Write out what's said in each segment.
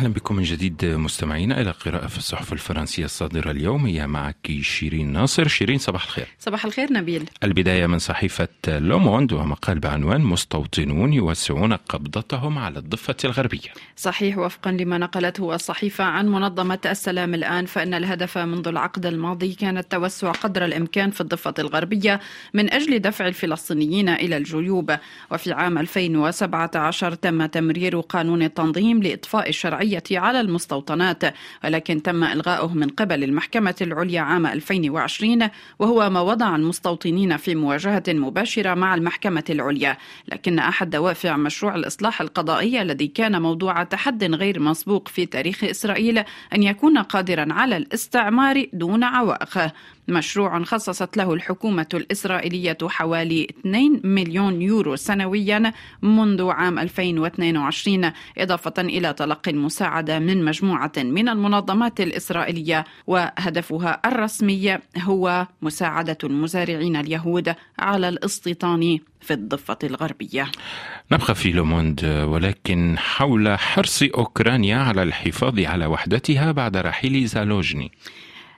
أهلا بكم من جديد مستمعينا إلى قراءة في الصحف الفرنسية الصادرة اليوم. هي معك شيرين ناصر. شيرين صباح الخير. صباح الخير نبيل. البداية من صحيفة لوموند ومقال بعنوان مستوطنون يوسعون قبضتهم على الضفة الغربية. صحيح وفقا لما نقلته الصحيفة عن منظمة السلام الآن فإن الهدف منذ العقد الماضي كان التوسع قدر الإمكان في الضفة الغربية من أجل دفع الفلسطينيين إلى الجيوب. وفي عام 2017 تم تمرير قانون التنظيم لإطفاء الشرعية الشرعية على المستوطنات ولكن تم إلغاؤه من قبل المحكمة العليا عام 2020 وهو ما وضع المستوطنين في مواجهة مباشرة مع المحكمة العليا. لكن أحد دوافع مشروع الإصلاح القضائي الذي كان موضوع تحد غير مسبوق في تاريخ إسرائيل أن يكون قادرا على الاستعمار دون عوائق. مشروع خصصت له الحكومة الإسرائيلية حوالي 2 مليون يورو سنويا منذ عام 2022 إضافة إلى تلقي المساعدة من مجموعة من المنظمات الإسرائيلية وهدفها الرسمي هو مساعدة المزارعين اليهود على الاستيطان في الضفة الغربية. نبقى في لوموند ولكن حول حرص أوكرانيا على الحفاظ على وحدتها بعد رحيل زالوجني.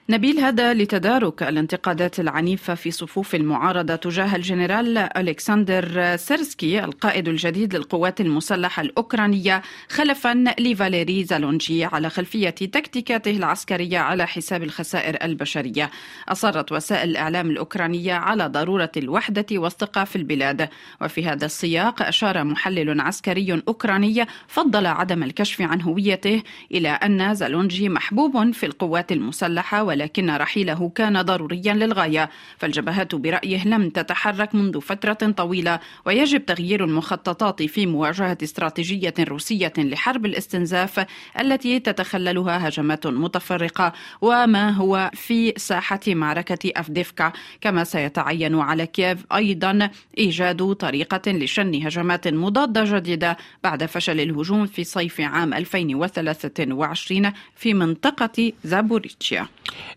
نبيل هذا لتدارك الانتقادات العنيفة في صفوف المعارضة تجاه الجنرال ألكسندر سيرسكي القائد الجديد للقوات المسلحة الأوكرانية خلفا لفاليري زالونجي على خلفية تكتيكاته العسكرية على حساب الخسائر البشرية. أصرت وسائل الإعلام الأوكرانية على ضرورة الوحدة والثقة في البلاد. وفي هذا السياق أشار محلل عسكري أوكراني فضل عدم الكشف عن هويته إلى أن زالونجي محبوب في القوات المسلحة ولكن رحيله كان ضروريا للغاية فالجبهات برأيه لم تتحرك منذ فترة طويلة ويجب تغيير المخططات في مواجهة استراتيجية روسية لحرب الاستنزاف التي تتخللها هجمات متفرقة وما هو في ساحة معركة أفديفكا. كما سيتعين على كييف أيضا إيجاد طريقة لشن هجمات مضادة جديدة بعد فشل الهجوم في صيف عام 2023 في منطقة زابوريتشيا.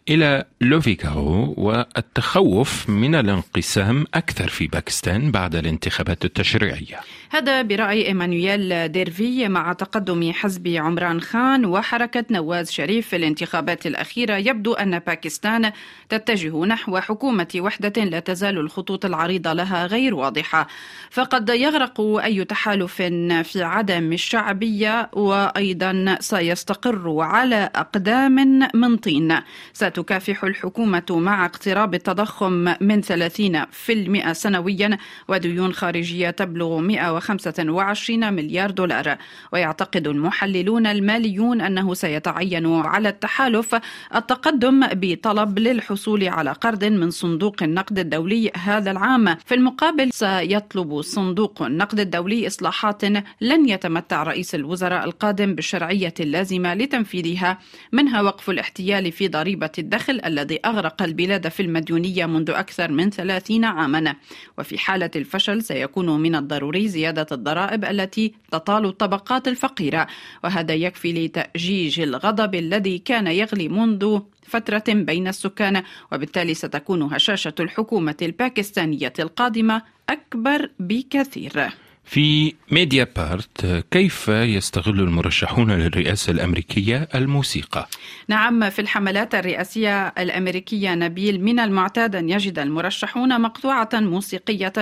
إلى لوفيكاو والتخوف من الانقسام أكثر في باكستان بعد الانتخابات التشريعية. هذا برأي إيمانويل ديرفي مع تقدم حزب عمران خان وحركة نواز شريف في الانتخابات الأخيرة. يبدو أن باكستان تتجه نحو حكومة وحدة لا تزال الخطوط العريضة لها غير واضحة. فقد يغرق أي تحالف في عدم الشعبية وأيضا سيستقر على أقدام من طين. ستكافح الحكومة مع اقتراب التضخم من 30% سنويا وديون خارجية تبلغ 125 مليار دولار. ويعتقد المحللون الماليون أنه سيتعين على التحالف التقدم بطلب للحصول على قرض من صندوق النقد الدولي هذا العام. في المقابل سيطلب صندوق النقد الدولي إصلاحات لن يتمتع رئيس الوزراء القادم بالشرعية اللازمة لتنفيذها منها وقف الاحتيال في ضريبة الدخل الذي أغرق البلاد في المديونية منذ أكثر من 30 عاما. وفي حالة الفشل سيكون من الضروري زيادة الضرائب التي تطال الطبقات الفقيرة. وهذا يكفي لتأجيج الغضب الذي كان يغلي منذ فترة بين السكان. وبالتالي ستكون هشاشة الحكومة الباكستانية القادمة أكبر بكثير. في ميديا بارت كيف يستغل المرشحون للرئاسة الأمريكية الموسيقى؟ نعم في الحملات الرئاسية الأمريكية نبيل من المعتاد أن يجد المرشحون مقطوعة موسيقية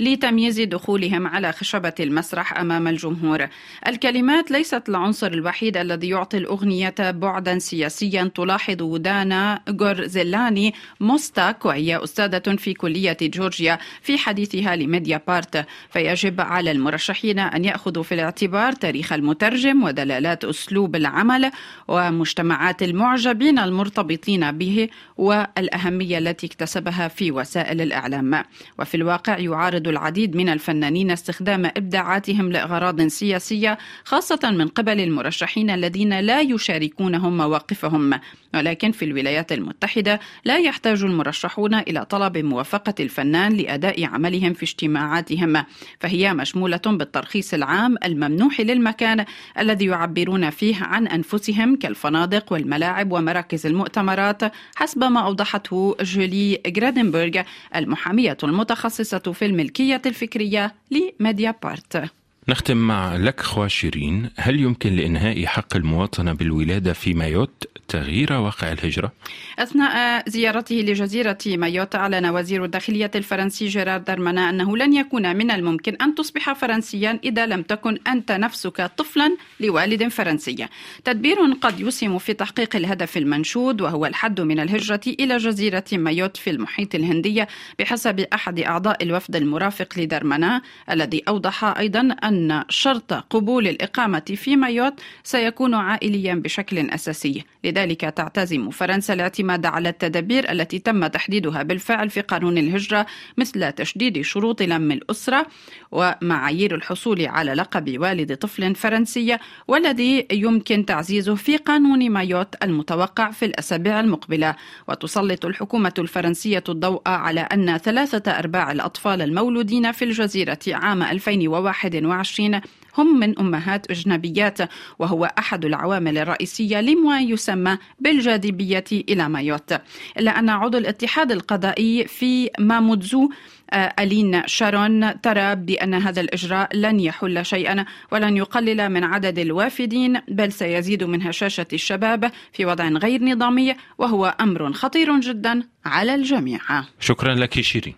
لتمييز دخولهم على خشبة المسرح أمام الجمهور. الكلمات ليست العنصر الوحيد الذي يعطي الأغنية بعدا سياسيا. تلاحظ دانا غورزيلاني موستاك وهي أستاذة في كلية جورجيا في حديثها لميديا بارت. فيجب على على المرشحين أن يأخذوا في الاعتبار تاريخ المترجم ودلالات أسلوب العمل ومجتمعات المعجبين المرتبطين به والأهمية التي اكتسبها في وسائل الإعلام. وفي الواقع يعارض العديد من الفنانين استخدام إبداعاتهم لأغراض سياسية خاصة من قبل المرشحين الذين لا يشاركونهم مواقفهم. ولكن في الولايات المتحدة لا يحتاج المرشحون إلى طلب موافقة الفنان لأداء عملهم في اجتماعاتهم. فهي مشمولة بالترخيص العام الممنوح للمكان الذي يعبرون فيه عن أنفسهم كالفنادق والملاعب ومراكز المؤتمرات حسب ما أوضحته جولي جرادنبرغ المحامية المتخصصة في الملكية الفكرية لميديا بارت نختم مع لا كروا شيرين هل يمكن لإنهاء حق المواطنة بالولادة في مايوت تغيير واقع الهجرة؟ أثناء زيارته لجزيرة مايوت أعلن وزير الداخلية الفرنسي جيرار دارمانان أنه لن يكون من الممكن أن تصبح فرنسيا إذا لم تكن أنت نفسك طفلا لوالد فرنسي تدبير قد يسهم في تحقيق الهدف المنشود وهو الحد من الهجرة إلى جزيرة مايوت في المحيط الهندي بحسب أحد أعضاء الوفد المرافق لدرمنا الذي أوضح أيضا أن شرط قبول الإقامة في مايوت سيكون عائليا بشكل أساسي. لذلك تعتزم فرنسا الاعتماد على التدابير التي تم تحديدها بالفعل في قانون الهجرة مثل تشديد شروط لم الأسرة ومعايير الحصول على لقب والد طفل فرنسي والذي يمكن تعزيزه في قانون مايوت المتوقع في الأسابيع المقبلة. وتسلط الحكومة الفرنسية الضوء على أن ثلاثة أرباع الأطفال المولودين في الجزيرة عام 2021 هم من أمهات أجنبيات وهو أحد العوامل الرئيسية لما يسمى بالجاذبية إلى مايوت. إلا أن عضو الاتحاد القضائي في مامودزو آه، ألين شارون ترى بأن هذا الإجراء لن يحل شيئا ولن يقلل من عدد الوافدين بل سيزيد من هشاشة الشباب في وضع غير نظامي وهو أمر خطير جدا على الجميع. شكرا لك شيرين.